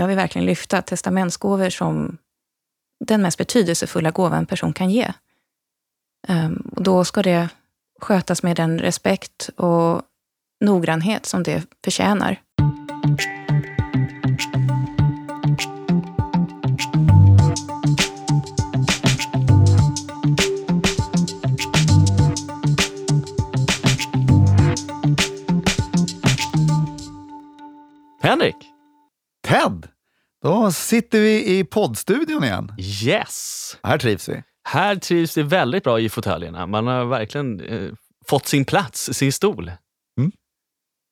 jag vill verkligen lyfta testamentsgåvor som den mest betydelsefulla gåva en person kan ge. Um, och då ska det skötas med den respekt och noggrannhet som det förtjänar. Henrik! Ted! Då sitter vi i poddstudion igen. Yes! Här trivs vi. Här trivs det väldigt bra i fåtöljerna. Man har verkligen eh, fått sin plats, sin stol. Mm.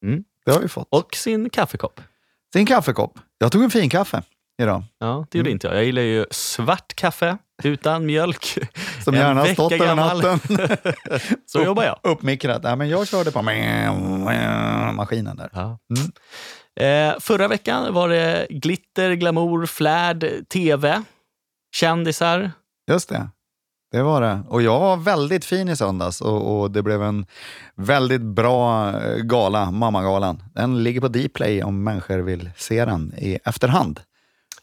Mm. Det har vi fått. Och sin kaffekopp. Sin kaffekopp. Jag tog en fin kaffe idag. Ja, det gjorde Mm. inte jag. Jag gillar ju svart kaffe utan mjölk. Som En gärna har stått över natten. Så jobbar jag. Uppmikrat. Ja, men jag körde på maskinen där. Ja. Mm. Eh, förra veckan var det glitter, glamour, flärd, tv, kändisar. Just det. Det var det. Och jag var väldigt fin i söndags och, och det blev en väldigt bra eh, gala, Mammagalan. Den ligger på Dplay om människor vill se den i efterhand.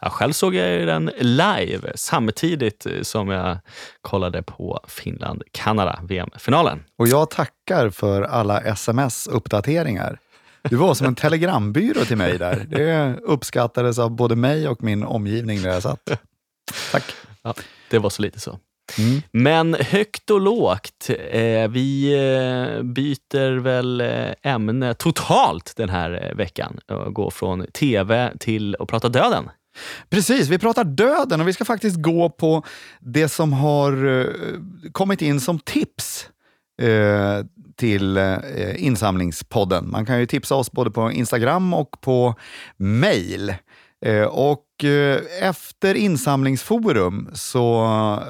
Ja, själv såg jag den live samtidigt eh, som jag kollade på Finland-Kanada, VM-finalen. Och jag tackar för alla sms-uppdateringar. Du var som en telegrambyrå till mig där. Det uppskattades av både mig och min omgivning där jag satt. Tack. Ja, det var så lite så. Mm. Men högt och lågt. Eh, vi eh, byter väl eh, ämne totalt den här veckan går från tv till att prata döden. Precis, vi pratar döden och vi ska faktiskt gå på det som har kommit in som tips eh, till eh, insamlingspodden. Man kan ju tipsa oss både på Instagram och på mail. Eh, och eh, efter insamlingsforum så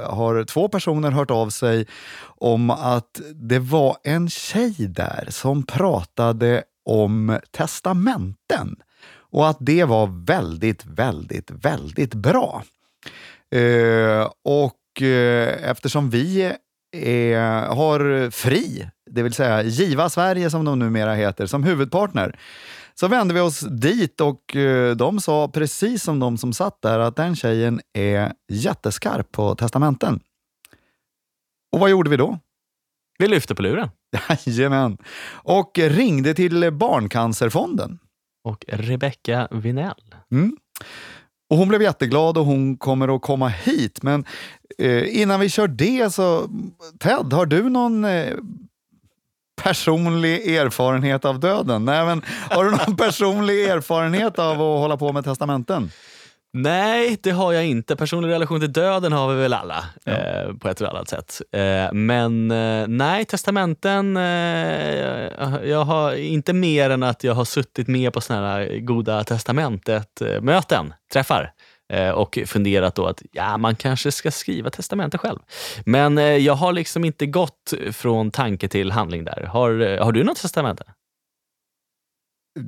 har två personer hört av sig om att det var en tjej där som pratade om testamenten och att det var väldigt, väldigt, väldigt bra. Eh, och eftersom vi är, har Fri, det vill säga Giva Sverige som de numera heter, som huvudpartner, så vände vi oss dit och eh, de sa precis som de som satt där att den tjejen är jätteskarp på testamenten. Och vad gjorde vi då? Vi lyfter på luren. Jajamän. Och ringde till Barncancerfonden. Och Rebecca Vinell. Mm. Och hon blev jätteglad och hon kommer att komma hit. Men eh, innan vi kör det så, Ted, har du någon eh, personlig erfarenhet av döden? Nej, men har du någon personlig erfarenhet av att hålla på med testamenten? Nej, det har jag inte. Personlig relation till döden har vi väl alla Ja. eh, på ett eller annat sätt. Eh, men eh, nej, testamenten, eh, jag har inte mer än att jag har suttit med på såna här goda testamentet-möten, träffar eh, och funderat då att ja, man kanske ska skriva testamentet själv. Men eh, jag har liksom inte gått från tanke till handling där. Har, har du något testamente?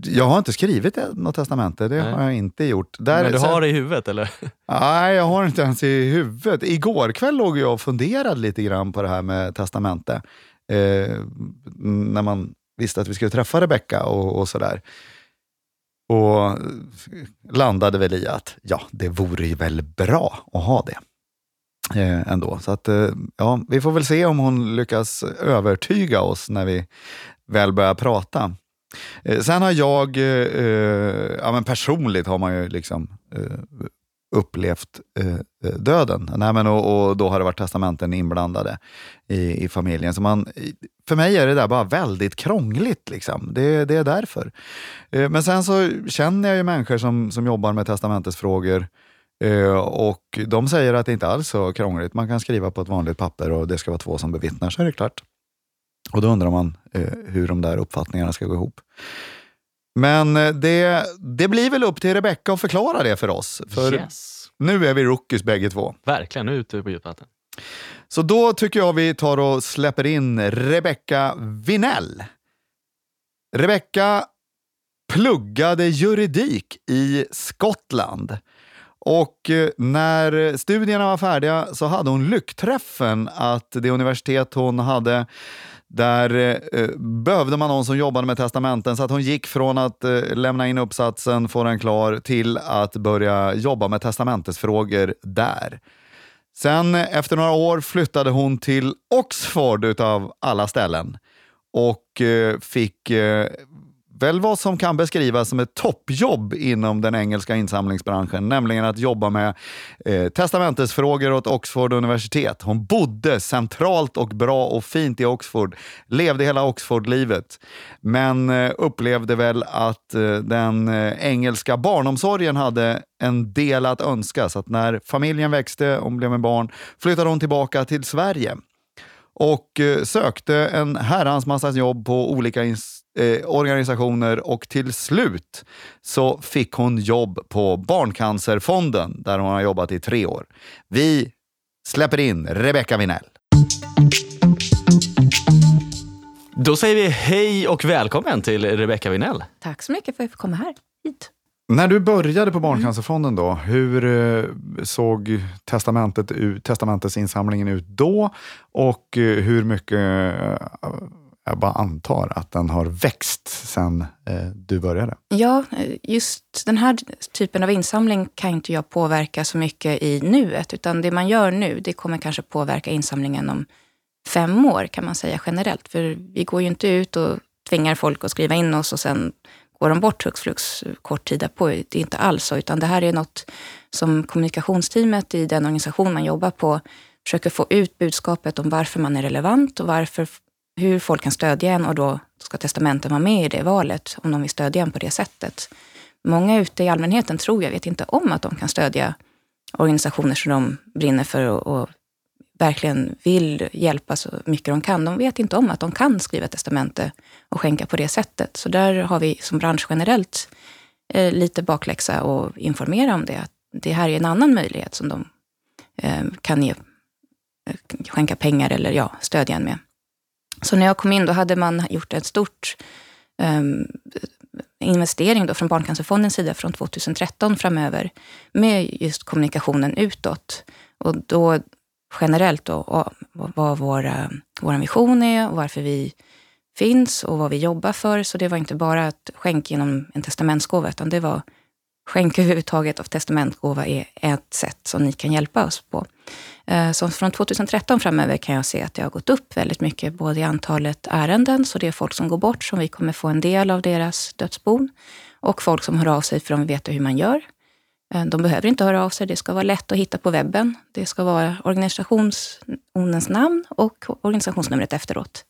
Jag har inte skrivit något testamente, det Nej. har jag inte gjort. Där, Men du har det i huvudet eller? Nej, jag har inte ens i huvudet. Igår kväll låg jag och funderade lite grann på det här med testamente. Eh, när man visste att vi skulle träffa Rebecka och, och sådär. Och landade väl i att ja, det vore ju väl bra att ha det. Eh, ändå. Så att, eh, ja, vi får väl se om hon lyckas övertyga oss när vi väl börjar prata. Eh, sen har jag, eh, eh, ja men personligt har man ju liksom eh, upplevt eh, eh, döden. Nej, men, och, och då har det varit testamenten inblandade i, i familjen. Så man, för mig är det där bara väldigt krångligt. Liksom. Det, det är därför. Eh, men sen så känner jag ju människor som, som jobbar med testamentesfrågor eh, och de säger att det inte alls är så krångligt. Man kan skriva på ett vanligt papper och det ska vara två som bevittnar, så är det klart. Och då undrar man eh, hur de där uppfattningarna ska gå ihop. Men eh, det, det blir väl upp till Rebecka att förklara det för oss. För yes. nu är vi rookies bägge två. Verkligen, nu är vi ute på djupt vatten. Så då tycker jag vi tar och släpper in Rebecka Vinell. Rebecka pluggade juridik i Skottland. Och eh, när studierna var färdiga så hade hon lyckträffen att det universitet hon hade där eh, eh, behövde man någon som jobbade med testamenten så att hon gick från att eh, lämna in uppsatsen, få den klar, till att börja jobba med testamentesfrågor där. Sen efter några år flyttade hon till Oxford utav alla ställen och eh, fick eh, väl vad som kan beskrivas som ett toppjobb inom den engelska insamlingsbranschen, nämligen att jobba med eh, testamentesfrågor åt Oxford universitet. Hon bodde centralt och bra och fint i Oxford, levde hela Oxford-livet, men eh, upplevde väl att eh, den eh, engelska barnomsorgen hade en del att önska, så att när familjen växte och blev med barn flyttade hon tillbaka till Sverige och eh, sökte en herrans massa jobb på olika institutioner eh, organisationer och till slut så fick hon jobb på Barncancerfonden där hon har jobbat i tre år. Vi släpper in Rebecca Vinell. Då säger vi hej och välkommen till Rebecca Vinell. Tack så mycket för att jag fick komma här hit. När du började på Barncancerfonden då, hur eh, såg testamentet ut, testamentesinsamlingen ut då? Och eh, hur mycket, jag bara antar att den har växt sen eh, du började? Ja, eh, just den här typen av insamling kan inte jag påverka så mycket i nuet, utan det man gör nu, det kommer kanske påverka insamlingen om fem år kan man säga generellt. För vi går ju inte ut och tvingar folk att skriva in oss och sen går de bort hux flux eh, kort tid därpå. Det är inte alls så, utan det här är något som kommunikationsteamet i den organisation man jobbar på försöker få ut budskapet om varför man är relevant och varför, hur folk kan stödja en och då ska testamenten vara med i det valet om de vill stödja en på det sättet. Många ute i allmänheten tror jag vet inte om att de kan stödja organisationer som de brinner för och, och verkligen vill hjälpa så mycket de kan. De vet inte om att de kan skriva testamente och skänka på det sättet. Så där har vi som bransch generellt eh, lite bakläxa och informera om det. Att det här är en annan möjlighet som de eh, kan ge, eh, skänka pengar eller ja, stödja en med. Så när jag kom in då hade man gjort ett stort um, investering då från Barncancerfondens sida från 2013 framöver med just kommunikationen utåt. Och då generellt då, vad våra, eh, vår vision är och varför vi finns och vad vi jobbar för. Så det var inte bara att skänka genom en testamentsgåva, utan det var skänka överhuvudtaget av testamentgåva är ett sätt som ni kan hjälpa oss på. Eh, så från 2013 framöver kan jag se att det har gått upp väldigt mycket, både i antalet ärenden, så det är folk som går bort, som vi kommer få en del av deras dödsbon, och folk som hör av sig för de vet hur man gör. Eh, de behöver inte höra av sig, det ska vara lätt att hitta på webben. Det ska vara organisationens namn och organisationsnumret efteråt.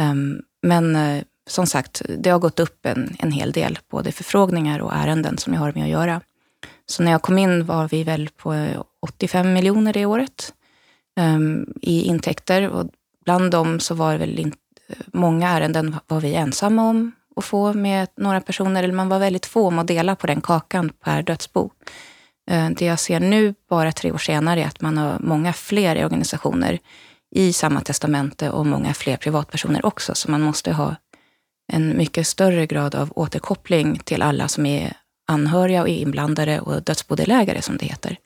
Ehm, men eh, som sagt, det har gått upp en, en hel del, både förfrågningar och ärenden som jag har med att göra. Så när jag kom in var vi väl på 85 miljoner det året um, i intäkter och bland dem så var det väl inte, många ärenden var vi ensamma om att få med några personer, eller man var väldigt få om att dela på den kakan per dödsbo. Uh, det jag ser nu, bara tre år senare, är att man har många fler organisationer i samma testamente och många fler privatpersoner också, så man måste ha en mycket större grad av återkoppling till alla som är anhöriga och är inblandade och dödsbodelägare som det heter.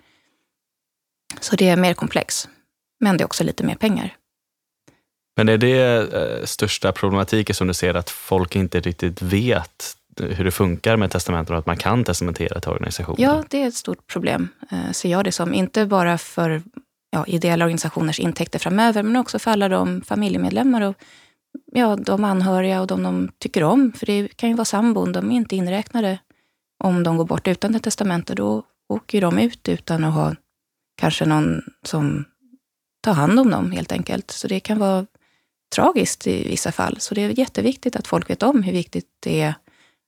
Så det är mer komplex, men det är också lite mer pengar. Men är det eh, största problematiken som du ser, att folk inte riktigt vet hur det funkar med testamenten och att man kan testamentera till organisationer? Ja, det är ett stort problem, eh, ser jag det som. Inte bara för ja, ideella organisationers intäkter framöver, men också för alla de familjemedlemmar och ja, de anhöriga och de de tycker om. För det kan ju vara sambon, de är inte inräknade om de går bort utan ett testamente. Då åker de ut utan att ha kanske någon som tar hand om dem helt enkelt. Så det kan vara tragiskt i vissa fall. Så det är jätteviktigt att folk vet om hur viktigt det är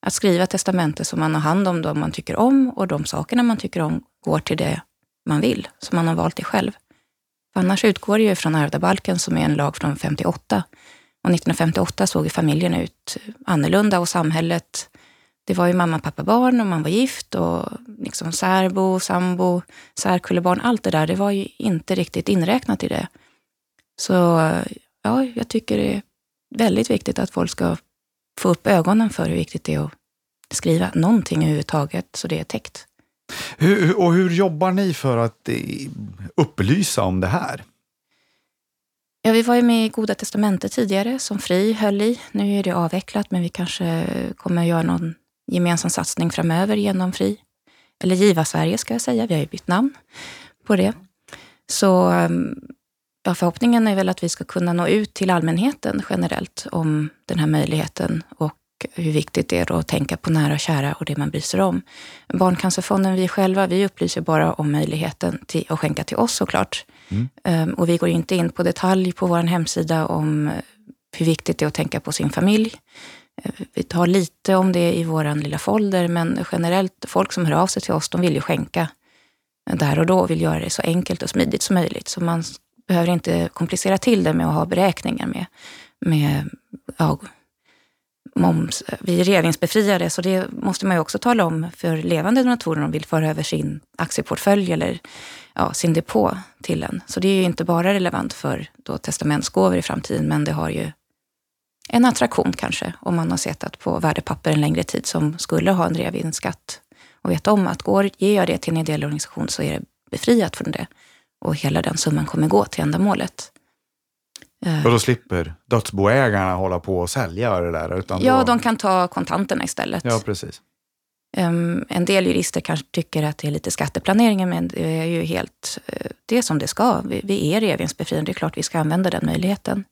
att skriva testamente så man har hand om dem man tycker om och de sakerna man tycker om går till det man vill, som man har valt det själv. För annars utgår det ju från ärvdabalken som är en lag från 58 och 1958 såg familjen ut annorlunda och samhället, det var ju mamma, pappa, barn och man var gift och liksom särbo, sambo, särkullebarn, allt det där, det var ju inte riktigt inräknat i det. Så ja, jag tycker det är väldigt viktigt att folk ska få upp ögonen för hur viktigt det är att skriva någonting överhuvudtaget så det är täckt. Hur, och hur jobbar ni för att eh, upplysa om det här? Ja, vi var ju med i Goda Testamentet tidigare som Fri höll i. Nu är det avvecklat, men vi kanske kommer att göra någon gemensam satsning framöver genom Fri. Eller Giva Sverige ska jag säga, vi har ju bytt namn på det. Så ehm, ja, förhoppningen är väl att vi ska kunna nå ut till allmänheten generellt om den här möjligheten och hur viktigt det är att tänka på nära och kära och det man bryr sig om. Barncancerfonden, vi själva, vi upplyser bara om möjligheten till att skänka till oss såklart. Mm. Och vi går inte in på detalj på vår hemsida om eh, hur viktigt det är att tänka på sin familj. Ehm, vi tar lite om det i vår lilla folder, men generellt, folk som hör av sig till oss, de vill ju skänka där och då, vill göra det så enkelt och smidigt som möjligt. Så man behöver inte komplicera till det med att ha beräkningar med, med ja, moms. Vi är regeringsbefriade, så det måste man ju också tala om för levande donatorer om de vill föra över sin aktieportfölj eller ja, sin depå till en. Så det är ju inte bara relevant för då testamentsgåvor i framtiden, men det har ju en attraktion kanske om man har sett på värdepapper en längre tid som skulle ha en reavinstskatt och vet om att går, ger jag det till en ideell organisation så är det befriat från det och hela den summan kommer gå till ändamålet. Och då slipper dödsboägarna hålla på och sälja det där? Utan ja, då... de kan ta kontanterna istället. Ja, precis. Um, en del jurister kanske tycker att det är lite skatteplanering, men det är ju helt uh, det som det ska. Vi, vi är reavinstbefriade, det är klart vi ska använda den möjligheten.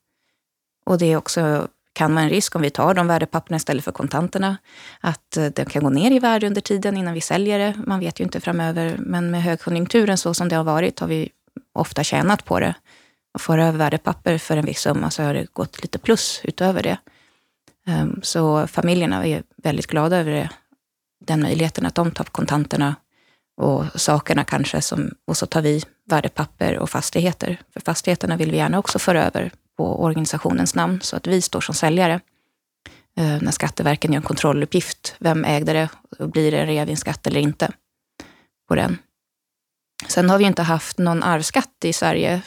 Och det är också, kan vara en risk om vi tar de värdepapperna istället för kontanterna, att uh, de kan gå ner i värde under tiden innan vi säljer det. Man vet ju inte framöver, men med högkonjunkturen så som det har varit har vi ofta tjänat på det föra över värdepapper för en viss summa så har det gått lite plus utöver det. Ehm, så familjerna är väldigt glada över det, den möjligheten att de tar kontanterna och sakerna kanske, som, och så tar vi värdepapper och fastigheter. För fastigheterna vill vi gärna också föra över på organisationens namn, så att vi står som säljare. Ehm, när Skatteverket gör en kontrolluppgift, vem ägde det och blir det en reavinstskatt eller inte på den. Sen har vi inte haft någon arvsskatt i Sverige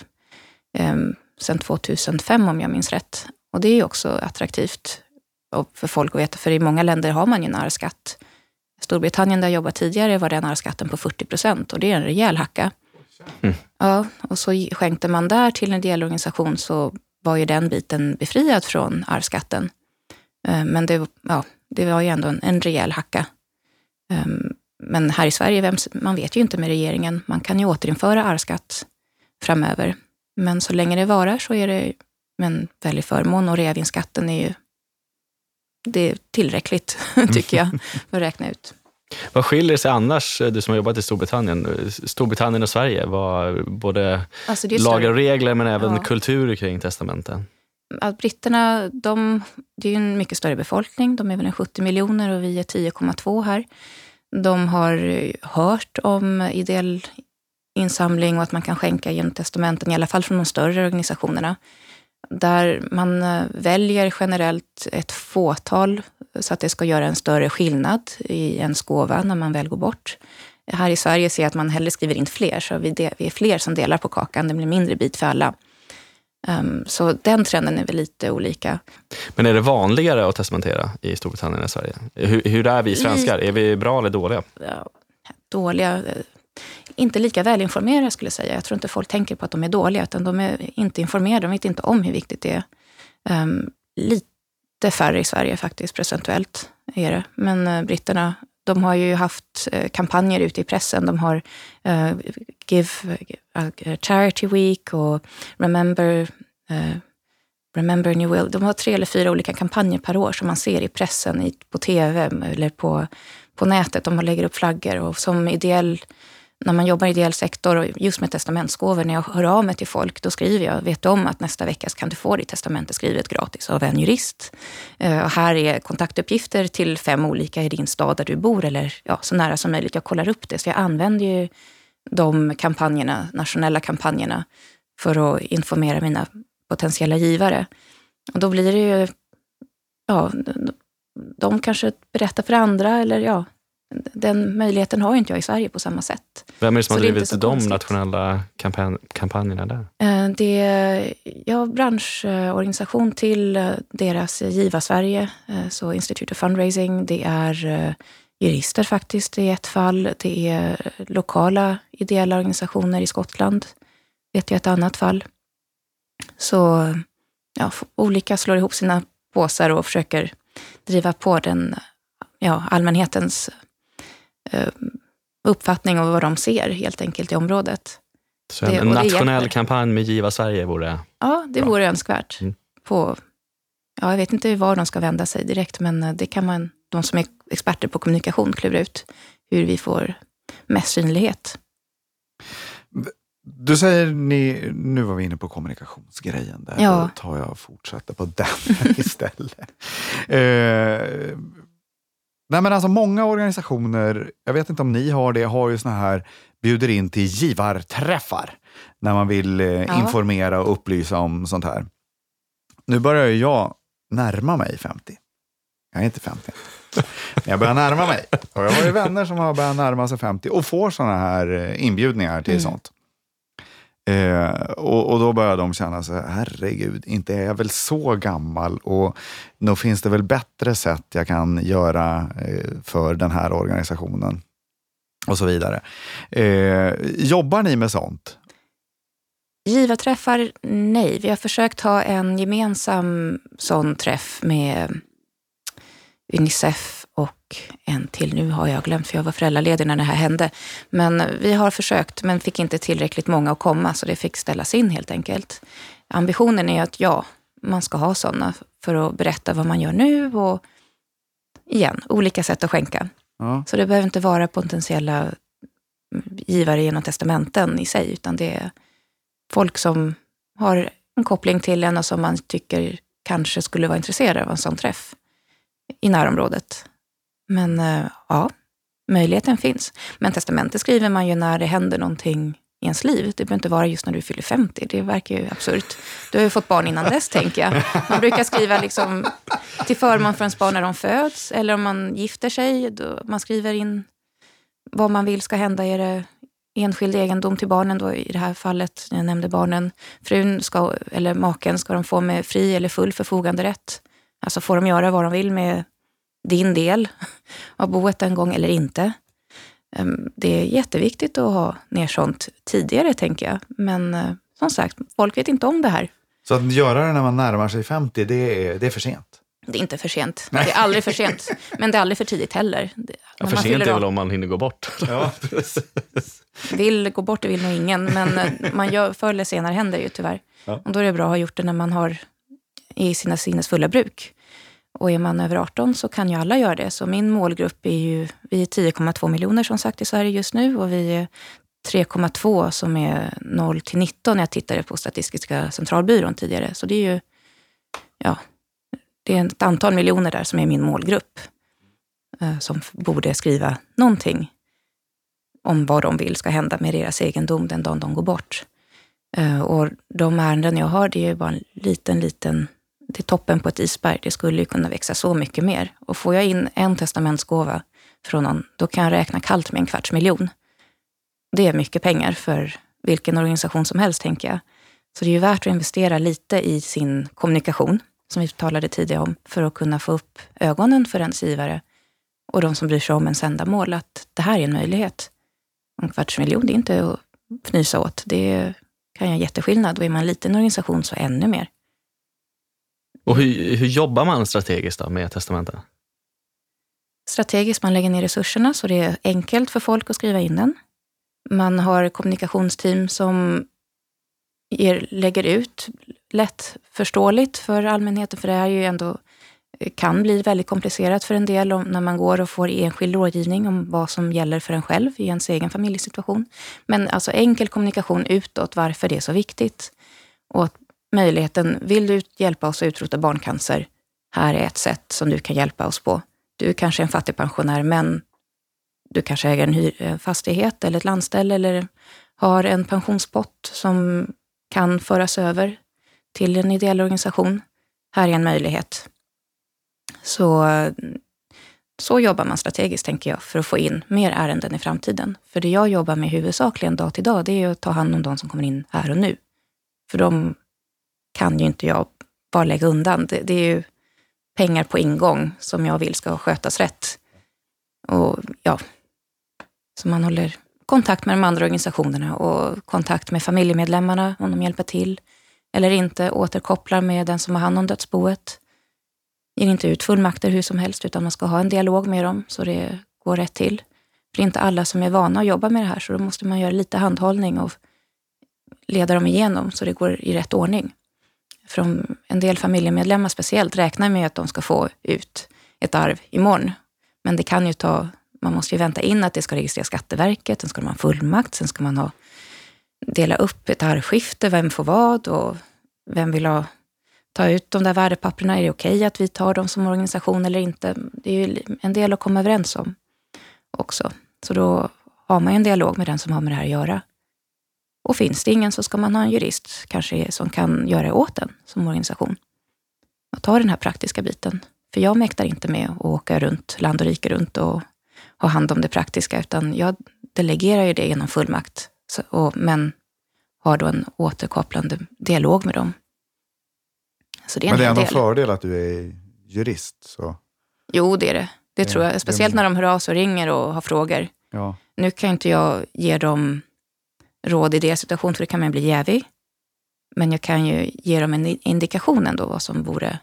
eh, sedan 2005 om jag minns rätt. Och det är ju också attraktivt för folk att veta, för i många länder har man ju en arvsskatt. Storbritannien där jag jobbade tidigare var den arvsskatten på 40 procent och det är en rejäl hacka. Mm. Ja, och så skänkte man där till en ideell organisation så var ju den biten befriad från arvsskatten. Ehm, men det, ja, det var ju ändå en, en rejäl hacka. Ehm, men här i Sverige, vem, man vet ju inte med regeringen. Man kan ju återinföra arvsskatt framöver. Men så länge det varar så är det en väldig förmån och reavinstskatten är ju det är tillräckligt, tycker jag, för att räkna ut. Vad skiljer sig annars, du som har jobbat i Storbritannien, Storbritannien och Sverige? Vad, både alltså lagar och regler men även ja. kultur kring testamenten? Att britterna, de, det är ju en mycket större befolkning. De är väl en 70 miljoner och vi är 10,2 här. De har hört om ideell insamling och att man kan skänka genom testamenten, i alla fall från de större organisationerna. Där man eh, väljer generellt ett fåtal så att det ska göra en större skillnad i ens gåva när man väl går bort. Här i Sverige ser jag att man hellre skriver in fler, så vi, är fler som delar på kakan. Det blir mindre bit för alla. Um, så den trenden är väl lite olika. Men är det vanligare att testamentera i Storbritannien än i Sverige? Hur, hur är vi svenskar? Är vi bra eller dåliga? Ja, dåliga? Inte lika välinformerade skulle jag säga. Jag tror inte folk tänker på att de är dåliga, utan de är inte informerade. De vet inte om hur viktigt det är. Um, lite färre i Sverige faktiskt, procentuellt är det. Men uh, britterna, de har ju haft uh, kampanjer ute i pressen. De har uh, Give uh, Charity Week och Remember Remember New Will. De har tre eller fyra olika kampanjer per år som man ser i pressen, i, på tv eller på, på nätet. De lägger upp flaggor och som ideell när man jobbar i ideell sektor och just med testamentsgåvor, när jag hör av mig till folk, då skriver jag, vet du om att nästa vecka kan du få ditt testamente skrivet gratis av en jurist. Uh, här är kontaktuppgifter till fem olika i din stad där du bor, eller ja, så nära som möjligt. Jag kollar upp det, så jag använder ju de kampanjerna, nationella kampanjerna, för att informera mina potentiella givare. Och då blir det ju, ja, de kanske berättar för andra, eller ja, den möjligheten har inte jag i Sverige på samma sätt. Vem är det som har drivit de konstigt. nationella kampan kampanjerna där? Eh, det är ja, branschorganisation till eh, deras Giva Sverige, eh, så Institute of Fundraising. Det är jurister faktiskt i ett fall. Det är lokala ideella organisationer i Skottland, vet jag ett annat fall. Så ja, olika slår ihop sina påsar och försöker driva på den ja, allmänhetens uppfattning av vad de ser helt enkelt i området. Så Det- en det nationell kampanj med Giva Sverige vore... Ja, det Bra. vore önskvärt. Mm. På, ja, jag vet inte var de ska vända sig direkt, men eh, det kan man, de som är experter på kommunikation klura ut hur vi får mest synlighet. Du säger ni, nu var vi inne på kommunikationsgrejen där. Ja. Då tar jag och fortsätter på den istället. Eh, nej men alltså många organisationer, jag vet inte om ni har det, har ju såna här bjuder in till givarträffar när man vill eh, Ja. informera och upplysa om sånt här. Nu börjar jag närma mig 50. Jag är inte 50. Men jag börjar närma mig. Och jag har ju vänner som har börjat närma sig 50 och får såna här eh, inbjudningar till Mm. sånt. Eh, och, och då börjar de känna sig, herregud, inte är jag väl så gammal och nog finns det väl bättre sätt jag kan göra eh, för den här organisationen. Och så vidare. Eh, jobbar ni med sånt? Givarträffar, nej. Vi har försökt ha en gemensam sån träff med Unicef och en till. Nu har jag glömt, för jag var föräldraledig när det här hände. Men vi har försökt, men fick inte tillräckligt många att komma, så det fick ställas in helt enkelt. Ambitionen är att ja, man ska ha sådana för att berätta vad man gör nu och igen, olika sätt att skänka. Ja. Så det behöver inte vara potentiella givare genom testamenten i sig, utan det är folk som har en koppling till en och som man tycker kanske skulle vara intresserade av en sån träff i närområdet. Men eh, ja, möjligheten finns. Men testamentet skriver man ju när det händer någonting i ens liv. Det behöver inte vara just när du fyller 50. Det verkar ju absurt. Du har ju fått barn innan dess, tänker jag. Man brukar skriva liksom till förmån för ens barn när de föds, eller om man gifter sig. Då man skriver in vad man vill ska hända. Är det enskild egendom till barnen då, i det här fallet, när jag nämnde barnen. Frun ska, eller maken ska de få med fri eller full förfoganderätt. Alltså får de göra vad de vill med din del av boet en gång eller inte. Ehm, Det är jätteviktigt att ha ner sånt tidigare, tänker jag. Men eh, som sagt, folk vet inte om det här. Så att göra det när man närmar sig 50, det är, det är för sent. Det är inte för sent. Det är aldrig för sent. Men det är aldrig för tidigt heller. Det- Ja, för sent är väl om man hinner gå bort. Ja. Vill gå bort, det vill nog ingen. Men eh, man gör, förr eller senare händer det ju tyvärr. Ja. Och då är det bra att ha gjort det när man har i sina sinnesfulla bruk. Och är man över 18 så kan ju alla göra det. Så min målgrupp är ju, vi är 10,2 miljoner som sagt i Sverige just nu och vi är 3,2 som är 0 till 19 när jag tittade på Statistiska centralbyrån tidigare. Så det är ju, ja, det är ett antal miljoner där som är min målgrupp. Eh, som borde skriva någonting om vad de vill ska hända med deras egendom den dagen de går bort. Eh, och de ärenden jag har, det är ju bara en liten, liten, det är toppen på ett isberg. Det skulle ju kunna växa så mycket mer. Och får jag in en testamentsgåva från någon, då kan jag räkna kallt med en kvarts miljon. Det är mycket pengar för vilken organisation som helst, tänker jag. Så det är ju värt att investera lite i sin kommunikation, som vi talade tidigare om, för att kunna få upp ögonen för ens givare och de som bryr sig om ens ändamål, att det här är en möjlighet. En kvarts miljon, det är inte att fnysa åt. Det kan göra jätteskillnad och är man en liten organisation så ännu mer. Och hur, hur jobbar man strategiskt då med testamenten? Strategiskt, man lägger ner resurserna så det är enkelt för folk att skriva in den. Man har kommunikationsteam som er, lägger ut lättförståeligt för allmänheten, för det är ju ändå kan bli väldigt komplicerat för en del om, när man går och får enskild rådgivning om vad som gäller för en själv i ens egen familjesituation. Men alltså enkel kommunikation utåt, varför det är så viktigt. Och att möjligheten, vill du hjälpa oss att utrota barncancer? Här är ett sätt som du kan hjälpa oss på. Du kanske är en fattigpensionär, men du kanske äger en hyr, fastighet eller ett landställe eller har en pensionspott som kan föras över till en ideell organisation. Här är en möjlighet. Så, så jobbar man strategiskt, tänker jag, för att få in mer ärenden i framtiden. För det jag jobbar med huvudsakligen dag till dag, det är att ta hand om de som kommer in här och nu. För de kan ju inte jag bara lägga undan. Det, det är ju pengar på ingång som jag vill ska skötas rätt. Och ja, så man håller kontakt med de andra organisationerna och kontakt med familjemedlemmarna om de hjälper till. eller inte, återkopplar med den som har hand om dödsboet. Ger inte ut fullmakter hur som helst, utan man ska ha en dialog med dem så det går rätt till. För det är inte alla som är vana att jobba med det här, så då måste man göra lite handhållning och leda dem igenom så det går i rätt ordning. Från en del familjemedlemmar speciellt räknar med att de ska få ut ett arv imorgon. Men det kan ju ta, man måste ju vänta in att det ska registreras Skatteverket, sen ska man ha fullmakt, sen ska man ha, dela upp ett arvskifte, vem får vad och vem vill ha, ta ut de där värdepapperna, är det okej okay att vi tar dem som organisation eller inte? Det är ju en del att komma överens om också. Så då har man ju en dialog med den som har med det här att göra. Och finns det ingen så ska man ha en jurist kanske som kan göra det åt en som organisation. Och ta den här praktiska biten. För jag mäktar inte med att åka runt, land och rike runt och ha hand om det praktiska, utan jag delegerar ju det genom fullmakt. Så, och, men har då en återkopplande dialog med dem. Så det är men det är ändå en fördel att du är jurist? Så. Jo, det är det. Det tror jag. Speciellt när de hör av sig och ringer och har frågor. Ja. Nu kan inte jag ge dem råd i deras situation, för det kan man bli jävig. Men jag kan ju ge dem en indikation ändå vad som vore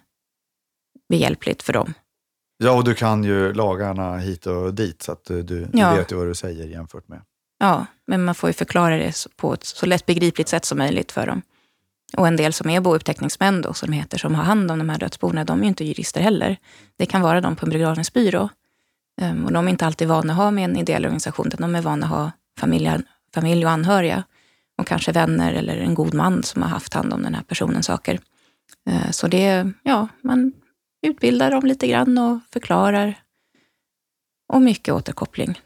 behjälpligt för dem. Ja, och du kan ju lagarna hit och dit så att du, du ja. vet ju vad du säger jämfört med. Ja, men man får ju förklara det på ett så lättbegripligt sätt som möjligt för dem. Och en del som är bouppteckningsmän då, som heter, som har hand om de här dödsbona, de är ju inte jurister heller. Det kan vara de på en begravningsbyrå. Um, och de är inte alltid vana att ha med en ideell organisation, utan de är vana att ha familjer, familj och anhöriga. Och kanske vänner eller en god man som har haft hand om den här personens saker. Eh, så det, ja, man utbildar dem lite grann och förklarar. Och mycket återkoppling.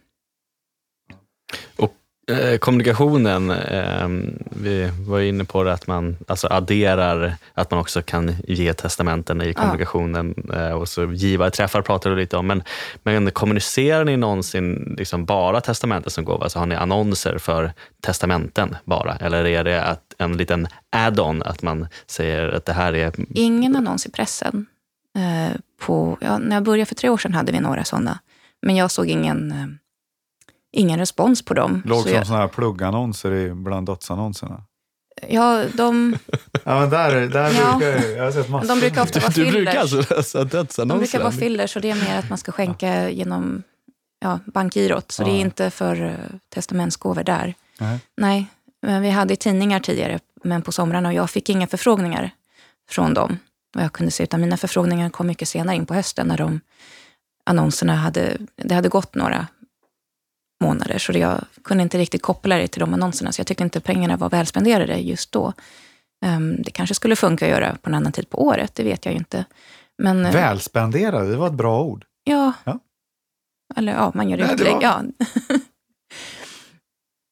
Och Eh, kommunikationen, eh, vi var inne på det att man alltså adderar, att man också kan ge testamenten i kommunikationen. Ja. Eh, och så givarträffar pratar du lite om. Men, men kommunicerar ni någonsin liksom bara testamenten som gåva? Alltså har ni annonser för testamenten bara? Eller är det att en liten add-on, att man säger att det här är... Ingen annons i pressen. Eh, på, ja, när jag började för tre år sedan hade vi några sådana. Men jag såg ingen eh, ingen respons på dem. Låg som jag... sådana här pluggannonser bland dödsannonserna. Ja, de... ja, men där, där ja. brukar jag, har sett massor. De brukar ofta vara fillers. Du brukar alltså läsa dödsannonser? De brukar vara fillers, så det är mer att man ska skänka genom ja, bankgirot. Så ja. det är inte för uh, testamentsgåvor där. Nej. Nej, men vi hade tidningar tidigare, men på somrarna och jag fick inga förfrågningar från dem. Och jag kunde se, utan mina förfrågningar kom mycket senare in på hösten när de annonserna hade, det hade gått några månader, så jag kunde inte riktigt koppla det till de annonserna, så jag tyckte inte pengarna var välspenderade just då. Um, det kanske skulle funka att göra på en annan tid på året, det vet jag ju inte. Men, eh, välspenderade, det var ett bra ord. Ja. ja. Eller ja, man gör utlägg. Var... Ja.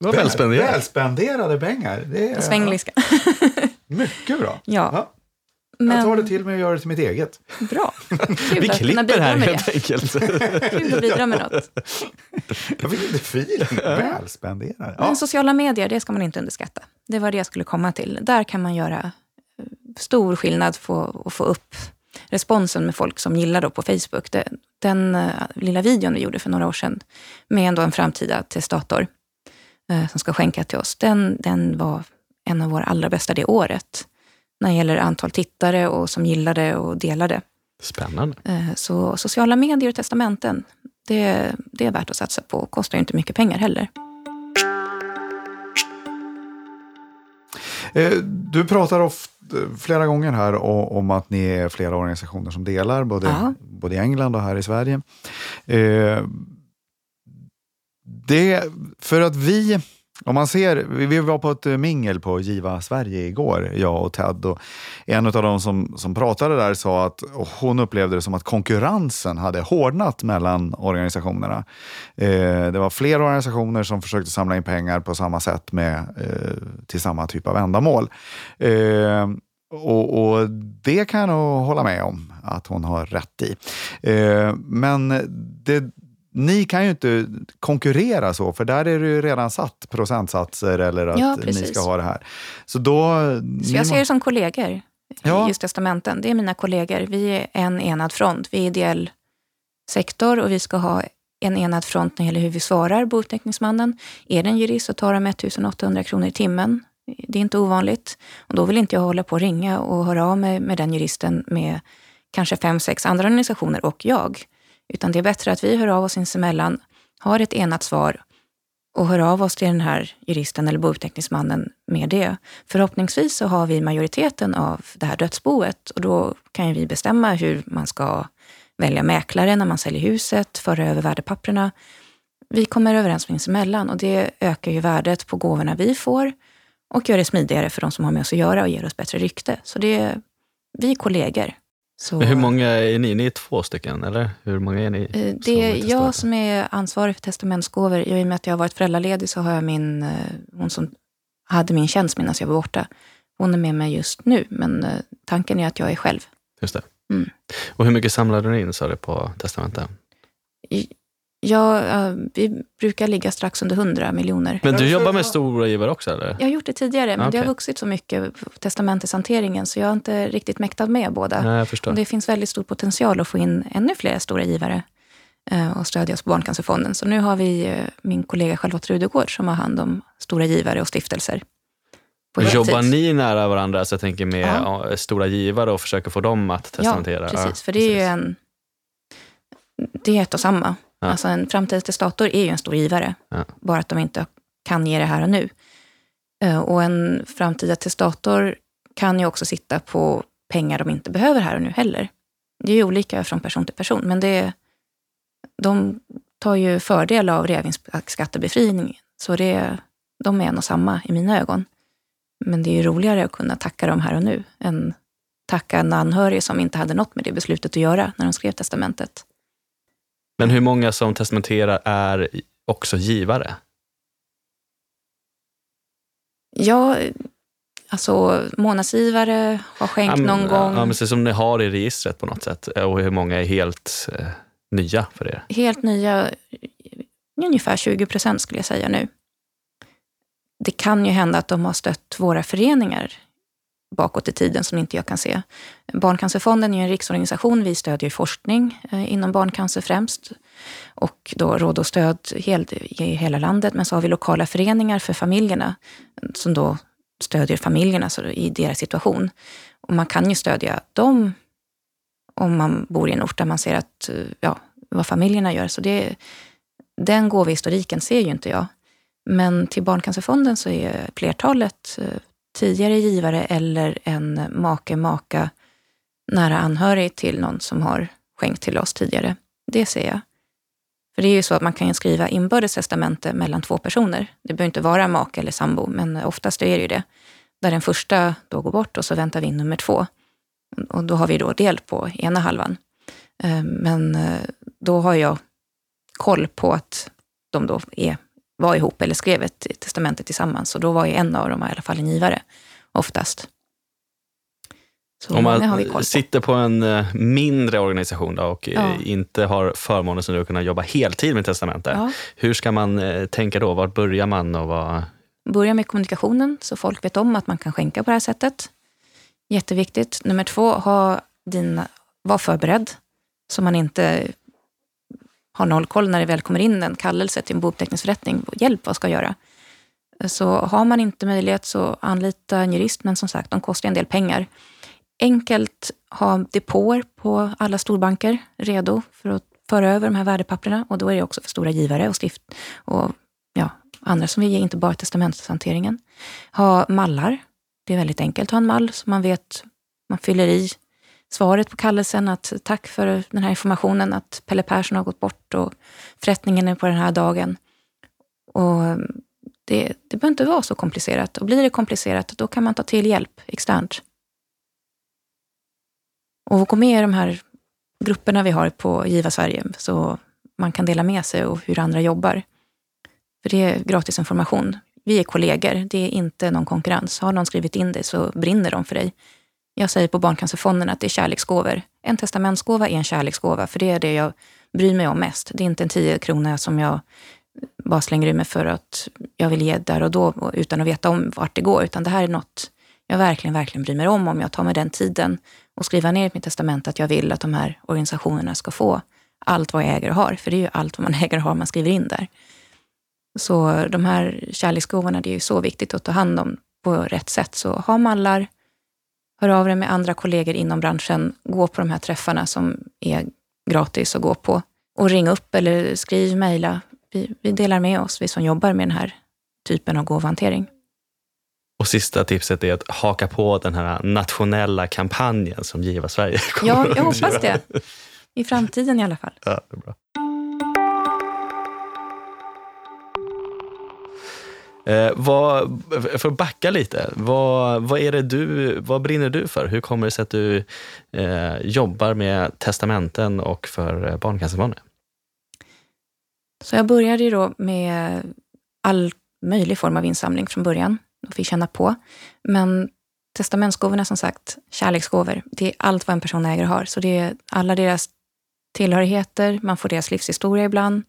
Väl, välspenderade. välspenderade pengar. Det är, Svengliska. Mycket bra. Ja. ja. Men... Jag tar det till mig och gör det till mitt eget. Bra. Kul Vi klipper här helt enkelt. Kul att bidra med något. Jag fick inte filen. Välspenderad. Ja. Men sociala medier, det ska man inte underskatta. Det var det jag skulle komma till. Där kan man göra eh, stor skillnad på att få upp responsen med folk som gillar då på Facebook. Den uh, lilla videon vi gjorde för några år sedan med ändå en framtida testator uh, som ska skänka till oss, den, den var en av våra allra bästa det året när det gäller antal tittare och som gillade och delade. Spännande. Eh, så sociala medier och testamenten, det, det är värt att satsa på. Kostar inte mycket pengar heller. Eh, du pratar ofta, flera gånger här om att ni är flera organisationer som delar, både, både i England och här i Sverige. Eh, det, för att vi om man ser, vi var på ett eh, mingel på Giva Sverige igår, jag och Ted. Och en av de som, som pratade där sa att hon upplevde det som att konkurrensen hade hårdnat mellan organisationerna. Eh, det var fler organisationer som försökte samla in pengar på samma sätt med, eh, till samma typ av ändamål. Eh, och, och, det kan jag nog hålla med om att hon har rätt i. Eh, men det ni kan ju inte konkurrera så, för där är det ju redan satt procentsatser eller att ja, ni ska ha det här. Så, då, så jag ser det som kollegor, ja. just testamenten. Det är mina kollegor. Vi är en enad front. Vi är ideell sektor och vi ska ha en enad front när det gäller hur vi svarar bouppteckningsmannen. Är det en jurist så tar de 1800 kronor i timmen Det är inte ovanligt. Och då vill inte jag hålla på och ringa och höra av mig med den juristen med kanske fem, sex andra organisationer och jag. Utan det är bättre att vi hör av oss sinsemellan, har ett enat svar och hör av oss till den här juristen eller bouppteckningsmannen med det. Förhoppningsvis så har vi majoriteten av det här dödsboet och då kan ju vi bestämma hur man ska välja mäklare när man säljer huset, föra över värdepapperna. Vi kommer överens sinsemellan och det ökar ju värdet på gåvorna vi får och gör det smidigare för de som har med oss att göra och ger oss bättre rykte. Så det är, vi är kollegor. Så, Men hur många är ni? Ni är två stycken, eller? Hur många är ni? Eh, Det är jag som är ansvarig för testamentsgåvor. I och med att jag har varit föräldraledig så har jag min, eh, hon som hade min tjänst medan jag var borta. Hon är med mig just nu, men eh, tanken är att jag är själv. Just det. Mm. Och hur mycket samlade ni in, sa du, på testamentet? Eh, vi brukar ligga strax under 100 miljoner. Men du jobbar med stora givare också, eller? Jag har gjort det tidigare, men det har vuxit så mycket testamenteshanteringen så jag har inte riktigt mäktat med båda. Nej, jag förstår. Det finns väldigt stor potential att få in ännu fler stora givare eh, och stödja oss på Barncancerfonden. Så nu har vi eh, min kollega Charlotte Rudegård som har hand om stora givare och stiftelser. Jobbar ni nära varandra, så jag tänker med Ja. ja, stora givare och försöker få dem att testamentera? Ja, precis. För det är ju en... Det är ett och samma. Ja. Alltså en framtidstestator är ju en stor givare. Ja. Bara att de inte kan ge det här och nu. Eh, Och en framtida testator kan ju också sitta på pengar de inte behöver här och nu heller. Det är ju olika från person till person, men det, de tar ju fördel av reavinstskattebefrining. Så det, de är en och samma i mina ögon. Men det är ju roligare att kunna tacka dem här och nu än tacka en anhörig som inte hade något med det beslutet att göra när de skrev testamentet. Men hur många som testamenterar är också givare? Ja, alltså månadsgivare har skänkt Ja, men- någon gång. Ja, precis som ni har i registret på något sätt. Och hur många är helt eh, nya för er? Helt nya, ungefär 20 procent skulle jag säga nu. Det kan ju hända att de har stött våra föreningar bakåt i tiden som inte jag kan se. Barncancerfonden är ju en riksorganisation. Vi stödjer forskning eh, inom barncancer främst och då råd och stöd i hela landet. Men så har vi lokala föreningar för familjerna som då stödjer familjerna i deras situation. Och man kan ju stödja dem om man bor i en ort där man ser att, eh, ja, vad familjerna gör. Så det, den gåvohistoriken ser ju inte jag. Men till Barncancerfonden så är flertalet eh, tidigare givare eller en make, maka, nära anhörig till någon som har skänkt till oss tidigare. Det ser jag. För det är ju så att man kan skriva inbördes testamente mellan två personer. Det behöver inte vara make eller sambo, men oftast är det ju det. Där den första då går bort och så väntar vi in nummer två. Och då har vi då del på ena halvan. Eh, men eh, då har jag koll på att de då är, var ihop eller skrev ett testamente tillsammans. Och då var ju en av dem i alla fall en givare, oftast. Så Om man på. sitter på en eh, mindre organisation då och eh, Ja. inte har förmånen som du att kunna jobba heltid med testamente. Ja. Hur ska man eh, tänka då? Var börjar man? Och vad... Börja med kommunikationen så folk vet om att man kan skänka på det här sättet. Jätteviktigt. Nummer två, ha dina, var förberedd så man inte har noll koll när det väl kommer in en kallelse till en bouppteckningsförrättning. Hjälp, vad ska jag göra? Så har man inte möjlighet så anlita en jurist, men som sagt, de kostar en del pengar. Enkelt ha depåer på alla storbanker redo för att föra över de här värdepapperna och då är det också för stora givare och stift och ja, andra som vill ge, inte bara testamentshanteringen. Ha mallar. Det är väldigt enkelt att ha en mall så man vet, man fyller i svaret på kallelsen att tack för den här informationen att Pelle Persson har gått bort och förrättningen är på den här dagen. Och mm, det, det behöver inte vara så komplicerat. Och blir det komplicerat, då kan man ta till hjälp externt. Och gå med i de här grupperna vi har på Giva Sverige så man kan dela med sig och hur andra jobbar. För det är gratis information. Vi är kollegor, det är inte någon konkurrens. Har någon skrivit in dig så brinner de för dig. Jag säger på Barncancerfonden att det är kärleksgåvor. En testamentsgåva är en kärleksgåva, för det är det jag bryr mig om mest. Det är inte en 10 krona som jag bara slänger ur mig för att jag vill ge där och då utan att veta om vart det går, utan det här är något jag verkligen, verkligen bryr mig om. Om jag tar mig den tiden och skriver ner i mitt testament att jag vill att de här organisationerna ska få allt vad jag äger och har, för det är ju allt vad man äger och har man skriver in där. Så de här kärleksgåvorna, det är ju så viktigt att ta hand om på rätt sätt. Så ha mallar, hör av dig med andra kollegor inom branschen, gå på de här träffarna som är gratis att gå på. Och ring upp eller skriv, mejla. Vi, vi delar med oss, vi som jobbar med den här typen av gåvhantering. Och sista tipset är att haka på den här nationella kampanjen som Giva Sverige kommer Ja, jag att hoppas det. I framtiden i alla fall. Ja, det är bra. Eh, vad, för att backa lite, vad, vad, är det du, vad brinner du för? Hur kommer det sig att du eh, jobbar med testamenten och för eh, barncancerbarn? Så jag började ju då med all möjlig form av insamling från början och fick känna på. Men testamentsgåvorna som sagt, kärleksgåvor, det är allt vad en person äger och har. Så det är alla deras tillhörigheter, man får deras livshistoria ibland.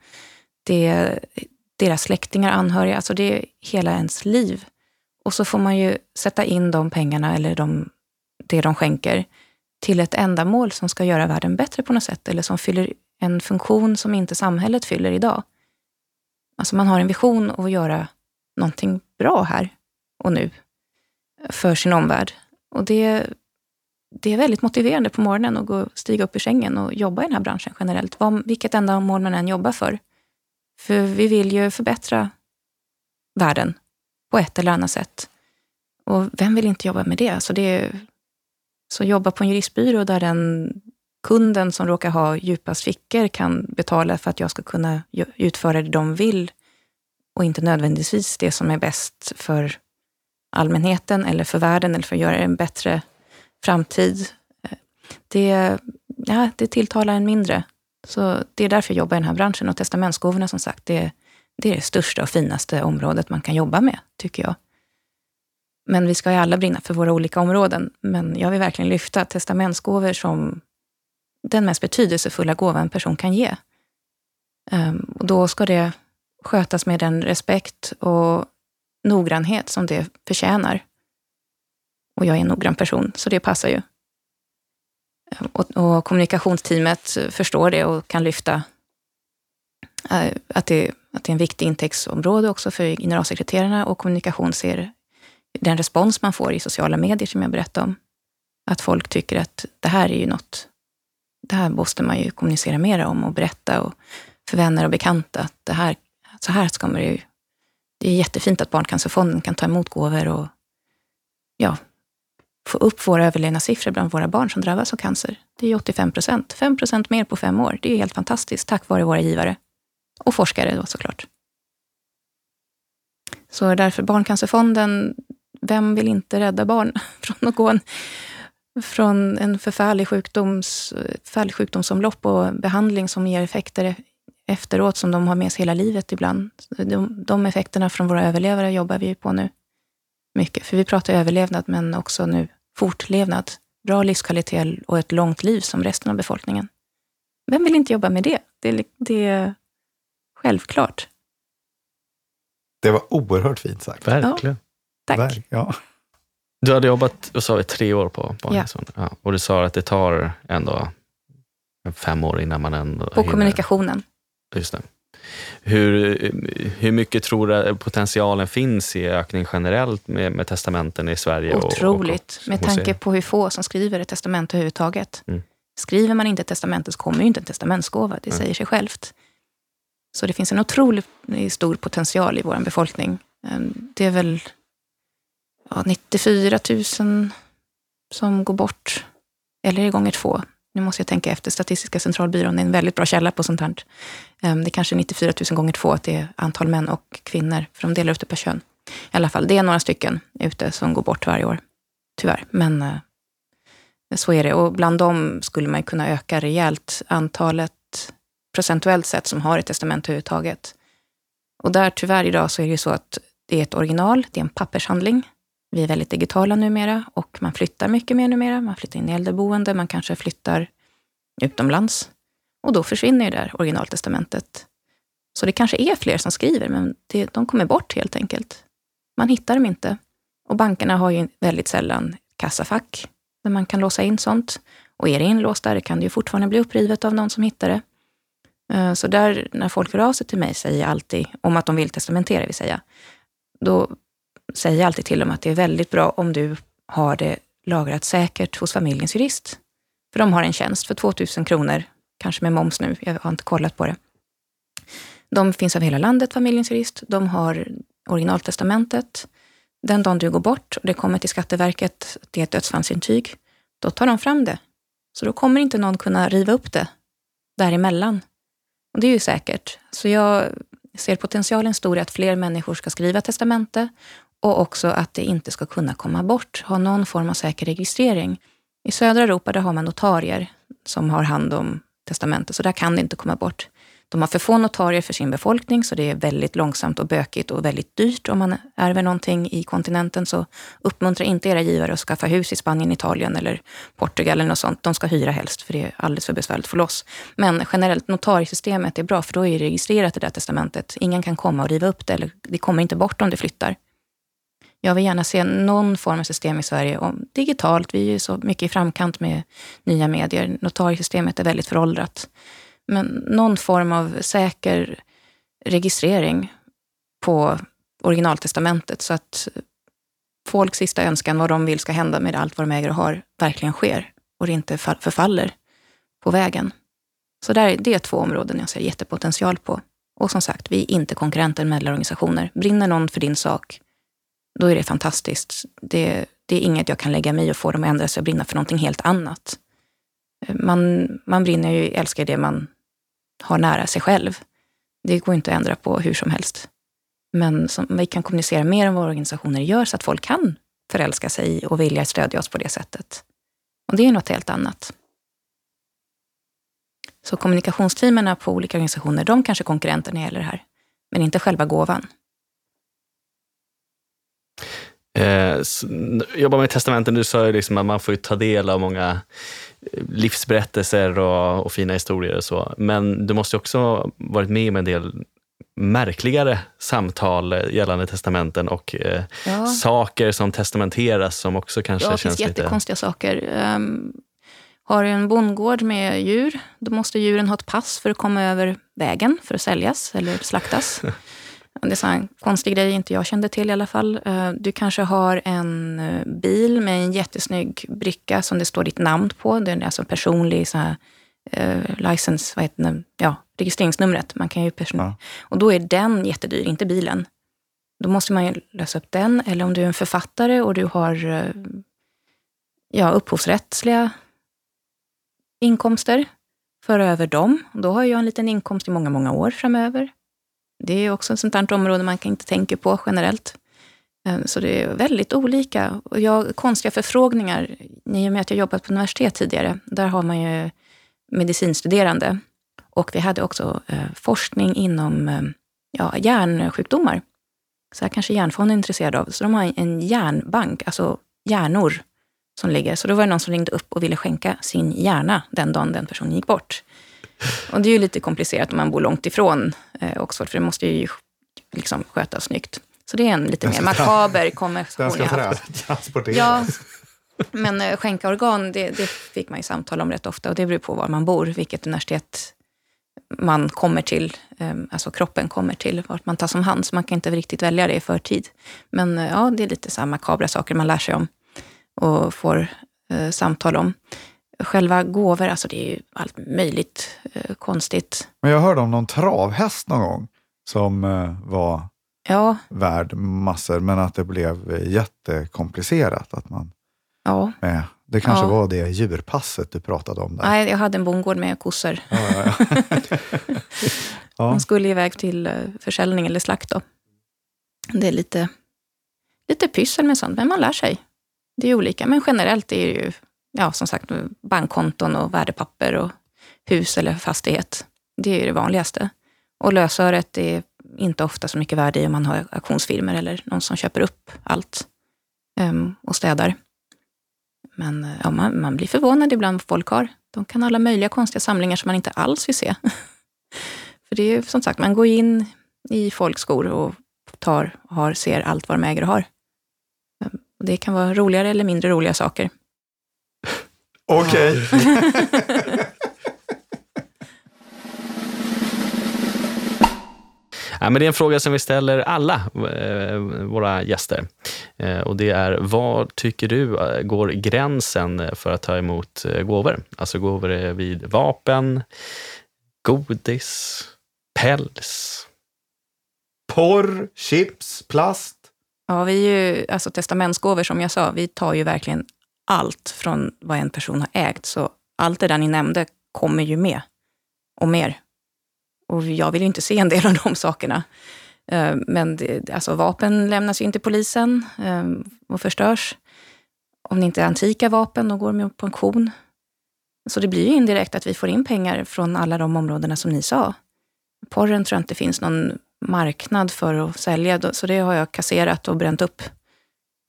Det är deras släktingar, anhöriga, alltså det är hela ens liv. Och så får man ju sätta in de pengarna eller de, det de skänker till ett ändamål som ska göra världen bättre på något sätt eller som fyller en funktion som inte samhället fyller idag. Alltså man har en vision att göra någonting bra här och nu för sin omvärld. Och det, det är väldigt motiverande på morgonen att gå, stiga upp ur sängen och jobba i den här branschen generellt. Vad, vilket ändamål man än jobbar för. För vi vill ju förbättra världen på ett eller annat sätt. Och vem vill inte jobba med det? Så det är, så jobba på en juristbyrå där den kunden som råkar ha djupast fickor kan betala för att jag ska kunna utföra det de vill och inte nödvändigtvis det som är bäst för allmänheten eller för världen eller för att göra en bättre framtid. Eh, det, ja, det tilltalar en mindre. Så det är därför jag jobbar i den här branschen och testamentsgåvorna som sagt, det, det är det största och finaste området man kan jobba med, tycker jag. Men vi ska ju alla brinna för våra olika områden. Men jag vill verkligen lyfta testamentsgåvor som den mest betydelsefulla gåva en person kan ge. Ehm, och då ska det skötas med den respekt och noggrannhet som det förtjänar. Och jag är en noggrann person, så det passar ju. Och, och kommunikationsteamet förstår det och kan lyfta eh, att det, att det är en viktig intäktsområde också för generalsekreterarna och kommunikation ser den respons man får i sociala medier som jag berättade om. Att folk tycker att det här är ju något, det här måste man ju kommunicera mer om och berätta och för vänner och bekanta att det här, så här ska man ju, det är jättefint att Barncancerfonden kan ta emot gåvor och ja, få upp våra överlevnadssiffror bland våra barn som drabbas av cancer. Det är 85 procent, 5 procent mer på fem år. Det är helt fantastiskt tack vare våra givare och forskare då såklart. Så därför Barncancerfonden, vem vill inte rädda barn från att gå en, från en förfärlig, sjukdoms, förfärlig sjukdomsomlopp och behandling som ger effekter efteråt som de har med sig hela livet ibland. De, de effekterna från våra överlevare jobbar vi ju på nu mycket. För vi pratar överlevnad, men också nu fortlevnad. Bra livskvalitet och ett långt liv som resten av befolkningen. Vem vill inte jobba med det? Det är, det är självklart. Det var oerhört fint sagt. Verkligen. Tack. Verk- Ja. Du hade jobbat, sa vi, tre år på Barncancerfonden? Ja. Och du sa att det tar ändå fem år innan man ändå På kommunikationen. Just det. Hur, hur mycket tror du potentialen finns i ökning generellt med, med testamenten i Sverige? och- Otroligt, och, och, med tanke på hur få som skriver ett testamente överhuvudtaget. Mm. Skriver man inte ett testamente så kommer ju inte en testamentsgåva, det Mm. säger sig självt. Så det finns en otroligt stor potential i vår befolkning. Eh, Det är väl ja, 94 000 som går bort, eller gånger två. Nu måste jag tänka efter, Statistiska centralbyrån är en väldigt bra källa på sånt här. Ehm, det är kanske 94 000 gånger två, att det är antal män och kvinnor, för de delar upp det per kön. I alla fall, det är några stycken ute som går bort varje år. Tyvärr, men eh, så är det. Och bland dem skulle man kunna öka rejält antalet procentuellt sett som har ett testamente överhuvudtaget. Och där tyvärr idag så är det ju så att det är ett original, det är en pappershandling. Vi är väldigt digitala numera och man flyttar mycket mer numera. Man flyttar in i äldreboende, man kanske flyttar utomlands. Och då försvinner ju det där originaltestamentet. Så det kanske är fler som skriver, men det, de kommer bort helt enkelt. Man hittar dem inte. Och bankerna har ju väldigt sällan kassafack där man kan låsa in sånt. Och är det inlåst där kan det ju fortfarande bli upprivet av någon som hittar det. Eh, så där, när folk hör av sig till mig, säger jag alltid, om att de vill testamentera, vill säga, då säger alltid till dem att det är väldigt bra om du har det lagrat säkert hos familjens jurist. För de har en tjänst för 2000 kronor, kanske med moms nu, jag har inte kollat på det. De finns över hela landet, familjens jurist. De har originaltestamentet. Den dagen du går bort och det kommer till Skatteverket, det är ett dödsfallsintyg, då tar de fram det. Så då kommer inte någon kunna riva upp det däremellan. Och det är ju säkert. Så jag ser potentialen stor i att fler människor ska skriva testamente och också att det inte ska kunna komma bort, ha någon form av säker registrering. I södra Europa där har man notarier som har hand om testamentet, så där kan det inte komma bort. De har för få notarier för sin befolkning, så det är väldigt långsamt och bökigt och väldigt dyrt. Om man ärver någonting i kontinenten, så uppmuntra inte era givare att skaffa hus i Spanien, Italien eller Portugal eller något sånt. De ska hyra helst, för det är alldeles för besvärligt för loss. Men generellt, notariesystemet är bra, för då är det registrerat det där testamentet. Ingen kan komma och riva upp det, eller det kommer inte bort om det flyttar. Jag vill gärna se någon form av system i Sverige, om, digitalt. Vi är ju så mycket i framkant med nya medier. Notariesystemet är väldigt föråldrat. Men någon form av säker registrering på originaltestamentet så att folks sista önskan, vad de vill ska hända med allt vad de äger och har, verkligen sker och det inte förfaller på vägen. Så där, det är två områden jag ser jättepotential på. Och som sagt, vi är inte konkurrenter mellan organisationer. Brinner någon för din sak, då är det fantastiskt. Det, det är inget jag kan lägga mig i och få dem att ändra sig och brinna för någonting helt annat. Eh, man, man brinner ju, älskar det man har nära sig själv. Det går inte att ändra på hur som helst. Men som, vi kan kommunicera mer än vad organisationer gör så att folk kan förälska sig och vilja stödja oss på det sättet. Och det är något helt annat. Så kommunikationsteamen på olika organisationer, de kanske är konkurrenter när det gäller det här. Men inte själva gåvan. Eh, jobba med testamenten, du sa ju liksom att man får ta del av många livsberättelser och, och, fina historier och så. Men du måste också varit med om en del märkligare samtal gällande testamenten och eh, ja. saker som testamenteras som också kanske ja, känns lite... Ja, det finns jättekonstiga saker. Um, har du en bondgård med djur, då måste djuren ha ett pass för att komma över vägen för att säljas eller slaktas. Det är en konstig grej inte jag kände till i alla fall. Eh, du kanske har en eh, bil med en jättesnygg bricka som det står ditt namn på. Det är alltså en personlig så här, uh, license, vad heter det? Ja, registreringsnumret. Man kan ju person ja. Och då är den jättedyr, inte bilen. Då måste man ju lösa upp den. Eller om du är en författare och du har ja, upphovsrättsliga inkomster, föra över dem. Då har jag en liten inkomst i många, många år framöver. Det är också ett sånt här område man kan inte tänka på generellt. Eh, så det är väldigt olika. Och jag, konstiga förfrågningar, i och med att jag jobbat på universitet tidigare, där har man ju medicinstuderande. Och vi hade också eh, forskning inom eh, ja, hjärnsjukdomar. Så här kanske Hjärnfonden är intresserad av. Så de har en hjärnbank, alltså hjärnor som ligger. Så då var det någon som ringde upp och ville skänka sin hjärna den dagen den personen gick bort. Och det är ju lite komplicerat om man bor långt ifrån eh, Oxford, för det måste ju liksom skötas snyggt. Så det är en lite mer makaber konversation Den ska transporteras. Ja, men eh, skänka organ, det, det, fick man ju samtal om rätt ofta och det beror på var man bor, vilket universitet man kommer till, eh, alltså kroppen kommer till, vart man tas om hand. Så man kan inte riktigt välja det i förtid. Men eh, ja, det är lite så makabra saker man lär sig om och får eh, samtal om själva gåvor, alltså det är ju allt möjligt eh, konstigt. Men jag hörde om någon travhäst någon gång som eh, var ja. värd massor, men att det blev eh, jättekomplicerat. Att man, ja. Med, det kanske ja. var det djurpasset du pratade om där. Nej, jag hade en bondgård med kossor. Ja, ja, ja. De skulle iväg till eh, försäljning eller slakt. Då. Det är lite, lite pyssel med sånt, men man lär sig. Det är olika, men generellt är det ju ja, som sagt, bankkonton och värdepapper och hus eller fastighet. Det är det vanligaste. Och lösöret är inte ofta så mycket värde i om man har auktionsfirmor eller någon som köper upp allt um, och städar. Men eh, ja, man, man blir förvånad ibland vad folk har. De kan ha alla möjliga konstiga samlingar som man inte alls vill se. För det är som sagt, man går in i folks skor och tar, har, ser allt vad de äger och har. Ehm, det kan vara roligare eller mindre roliga saker. Okej. Ja, men det är en fråga som vi ställer alla eh, våra gäster. Eh, och det är, vad tycker du eh, går gränsen för att ta emot gåvor? Alltså gåvor vid vapen, godis, päls. Porr, chips, plast. Ja, vi är ju, alltså testamentsgåvor som jag sa, vi tar ju verkligen allt från vad en person har ägt. Så allt det där ni nämnde kommer ju med och mer. Och jag vill ju inte se en del av de sakerna. Eh, men det, alltså vapen lämnas ju inte till polisen eh, och förstörs. Om det inte är antika vapen, då går de ju på auktion. Så det blir ju indirekt att vi får in pengar från alla de områdena som ni sa. Porren tror jag inte finns någon marknad för att sälja, så det har jag kasserat och bränt upp.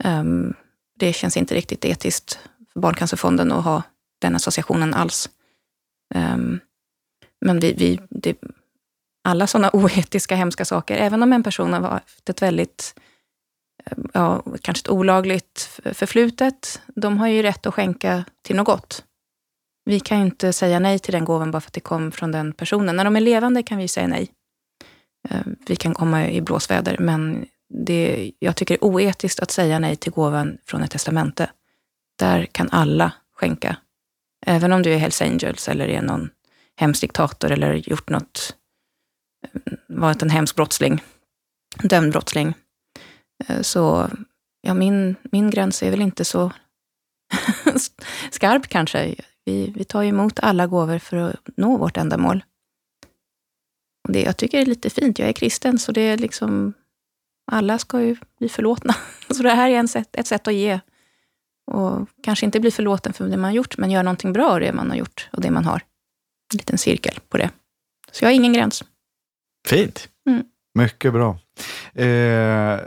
Ehm, det känns inte riktigt etiskt för Barncancerfonden att ha den associationen alls. Um, men vi, vi, det, alla sådana oetiska, hemska saker, även om en person har haft ett väldigt, ehm, ja, kanske ett olagligt förflutet, de har ju rätt att skänka till något gott. Vi kan ju inte säga nej till den gåvan bara för att det kom från den personen. När de är levande kan vi säga nej. Ehm, vi kan komma i blåsväder, men det, jag tycker det är oetiskt att säga nej till gåvan från ett testamente. Där kan alla skänka. Även om du är Hells Angels eller är någon hemsk diktator eller gjort något, eh, varit en hemsk brottsling, dömd brottsling. Eh, så ja, min, min gräns är väl inte så skarp kanske. Vi, vi tar emot alla gåvor för att nå vårt ändamål. Och det, jag tycker det är lite fint. Jag är kristen, så det är liksom alla ska ju bli förlåtna. Så det här är en sätt, ett sätt att ge. Och kanske inte bli förlåten för det man har gjort, men göra någonting bra av det man har gjort och det man har. En liten cirkel på det. Så jag har ingen gräns. Fint. Mm. Mycket bra. Eh,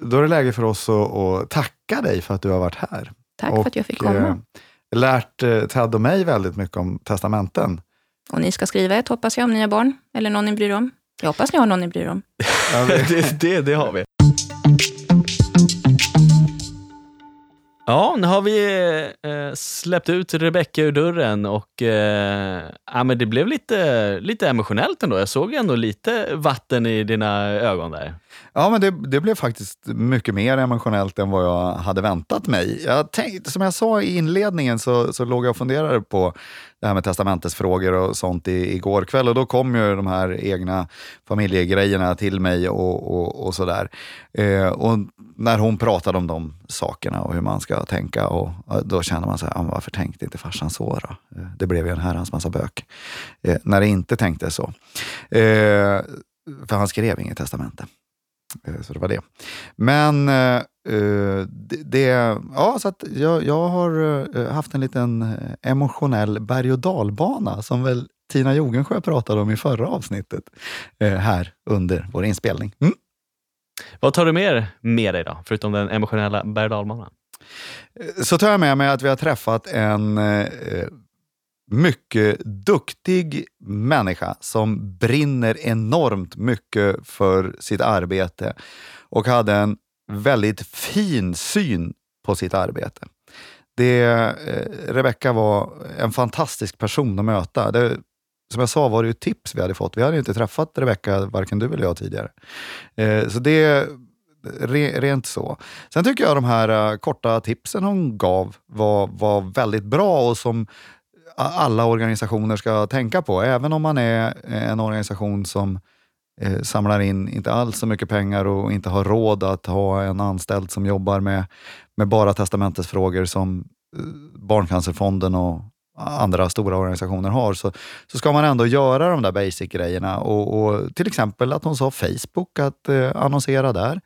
då är det läge för oss att, att, tacka dig för att du har varit här. Tack och, för att jag fick komma. Eh, lärt eh, Ted och mig väldigt mycket om testamenten. Och ni ska skriva ett, hoppas jag, om ni har barn eller någon ni bryr om. Jag hoppas ni har någon ni bryr om. Ja, det, det, det har vi. Ja, nu har vi eh, släppt ut Rebecka ur dörren och eh, ja, men det blev lite, lite emotionellt ändå. Jag såg ändå lite vatten i dina ögon där. Ja, men det, det blev faktiskt mycket mer emotionellt än vad jag hade väntat mig. Jag tänkte, som jag sa i inledningen så, så låg jag och funderade på det här med testamentesfrågor och sånt i, igår kväll och då kom ju de här egna familjegrejerna till mig och, och, och sådär. Eh, och när hon pratade om de sakerna och hur man ska tänka, och, och då känner man så här, varför tänkte inte farsan så då? Eh, det blev ju en herrans massa bök. Eh, när det inte tänkte så. Eh, för han skrev inget testamente. Eh, så det var det. Men eh, det, det, ja, så att jag, jag har haft en liten emotionell berg och dalbana som väl Tina Jogensjö pratade om i förra avsnittet här under vår inspelning. Mm. Vad tar du med, med dig då, förutom den emotionella berg och Så tar jag med mig att vi har träffat en eh, mycket duktig människa som brinner enormt mycket för sitt arbete och hade en väldigt fin syn på sitt arbete. Det, eh, Rebecka var en fantastisk person att möta. Det, som jag sa var det ju tips vi hade fått. Vi hade inte träffat Rebecka, varken du eller jag tidigare. Eh, så det re, rent så. Sen tycker jag de här uh, korta tipsen hon gav var, var väldigt bra och som alla organisationer ska tänka på. Även om man är eh, en organisation som eh, samlar in inte alls så mycket pengar och inte har råd att ha en anställd som jobbar med, med bara testamentesfrågor som eh, Barncancerfonden och andra stora organisationer har, så, så ska man ändå göra de där basic-grejerna. Och, och, till exempel att hon sa Facebook, att eh, annonsera där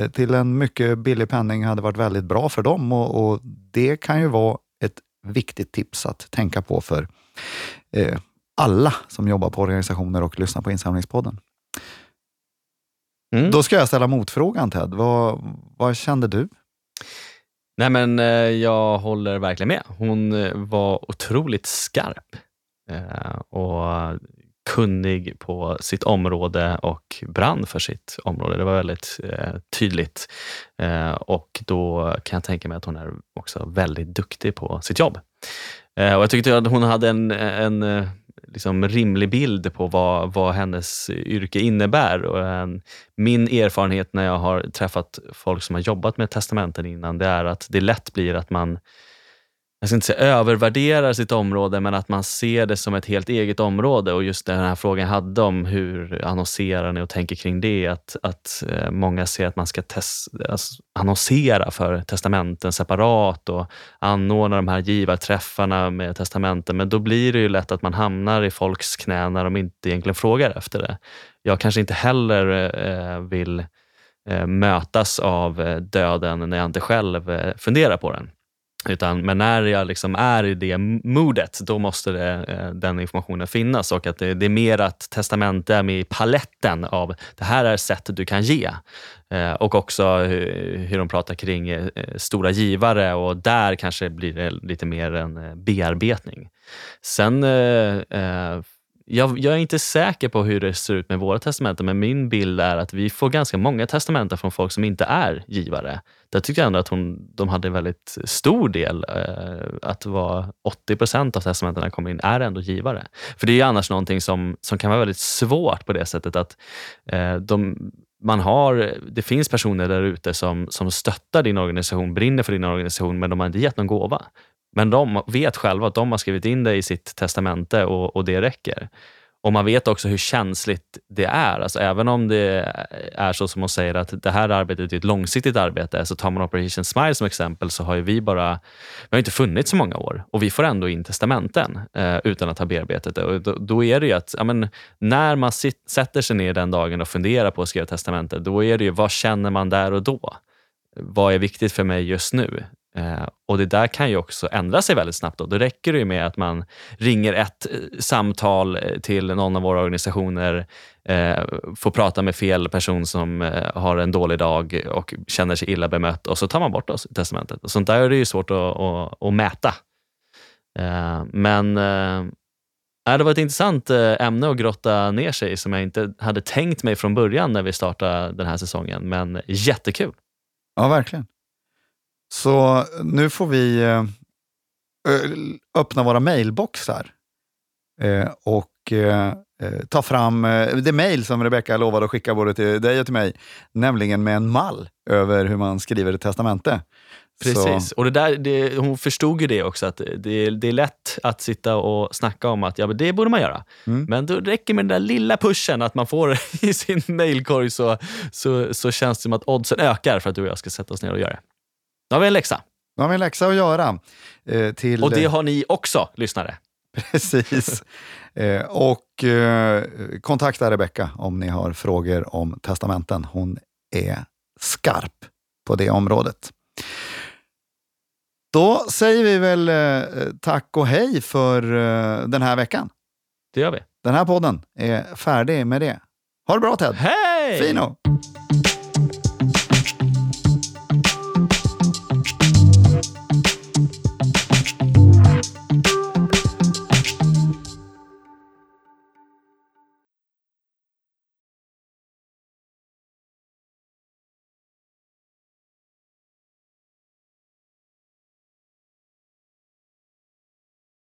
eh, till en mycket billig penning hade varit väldigt bra för dem och, och det kan ju vara ett viktigt tips att tänka på för eh, alla som jobbar på organisationer och lyssnar på Insamlingspodden. Mm. Då ska jag ställa motfrågan Ted. Vad, vad kände du? Nej men eh, jag håller verkligen med. Hon eh, var otroligt skarp eh, och kunnig på sitt område och brann för sitt område. Det var väldigt eh, tydligt. Eh, och då kan jag tänka mig att hon är också väldigt duktig på sitt jobb. Eh, och Jag tyckte att hon hade en, en liksom rimlig bild på vad, vad hennes yrke innebär. Och en, min erfarenhet när jag har träffat folk som har jobbat med testamenten innan, det är att det lätt blir att man jag ska inte säga övervärderar sitt område, men att man ser det som ett helt eget område. Och just den här frågan jag hade om hur annonserar ni och tänker kring det, att, att eh, många ser att man ska test, alltså, annonsera för testamenten separat och anordna de här givarträffarna med testamenten. Men då blir det ju lätt att man hamnar i folks knä när de inte egentligen frågar efter det. Jag kanske inte heller eh, vill eh, mötas av döden när jag inte själv funderar på den. Utan, men när jag liksom är i det modet, då måste det, eh, den informationen finnas och att det, det, är mer att testamente är med i paletten av det här är sättet du kan ge. Eh, och också hur, hur de pratar kring eh, stora givare och där kanske blir det lite mer en bearbetning. Sen eh, jag, jag, är inte säker på hur det ser ut med våra testamenten, men min bild är att vi får ganska många testamenten från folk som inte är givare. Där tycker jag ändå att hon, de hade en väldigt stor del, eh, att vara 80 procent av testamentena kommer in är ändå givare. För det är annars någonting som, som kan vara väldigt svårt på det sättet att eh, de, man har, det finns personer där ute som, som stöttar din organisation, brinner för din organisation, men de har inte gett någon gåva. Men de vet själva att de har skrivit in det i sitt testamente och, och det räcker. Och man vet också hur känsligt det är. Alltså även om det är så som hon säger att det här arbetet är ett långsiktigt arbete, så tar man Operation Smile som exempel så har ju vi bara, vi har inte funnits så många år och vi får ändå in testamenten eh, utan att ha bearbetat det. Och då, då är det ju att, ja, men, när man sit, sätter sig ner den dagen och funderar på att skriva testamentet, då är det ju, vad känner man där och då? Vad är viktigt för mig just nu? Eh, och det där kan ju också ändra sig väldigt snabbt. Då, då räcker det ju med att man ringer ett eh, samtal eh, till någon av våra organisationer, eh, får prata med fel person som har en dålig dag och känner sig illa bemött och så tar man bort oss i testamentet. Och sånt där är det ju svårt att, att, att mäta. Eh, men äh, det var ett intressant ämne att grotta ner sig i som jag inte hade tänkt mig från början när vi startade den här säsongen, men jättekul. Ja, verkligen. Så nu får vi eh, öppna våra mailboxar eh, och eh, ta fram det mejl som Rebecka lovade att skicka både till dig och till mig, nämligen med en mall över hur man skriver ett testamente. Precis, så. och det där, det, hon förstod ju det också, att det, det är lätt att sitta och snacka om att ja, men det borde man göra. Mm. Men då räcker med den där lilla pushen, att man får i sin mailkorg så, så, så känns det som att oddsen ökar för att du och jag ska sätta oss ner och göra det. Nu har vi en läxa. Nu har vi en läxa att göra. Eh, till, och det har ni också, lyssnare. Precis. eh, och eh, kontakta Rebecka om ni har frågor om testamenten. Hon är skarp på det området. Då säger vi väl eh, tack och hej för eh, den här veckan. Det gör vi. Den här podden är färdig med det. Ha det bra Ted! Hej! Fino!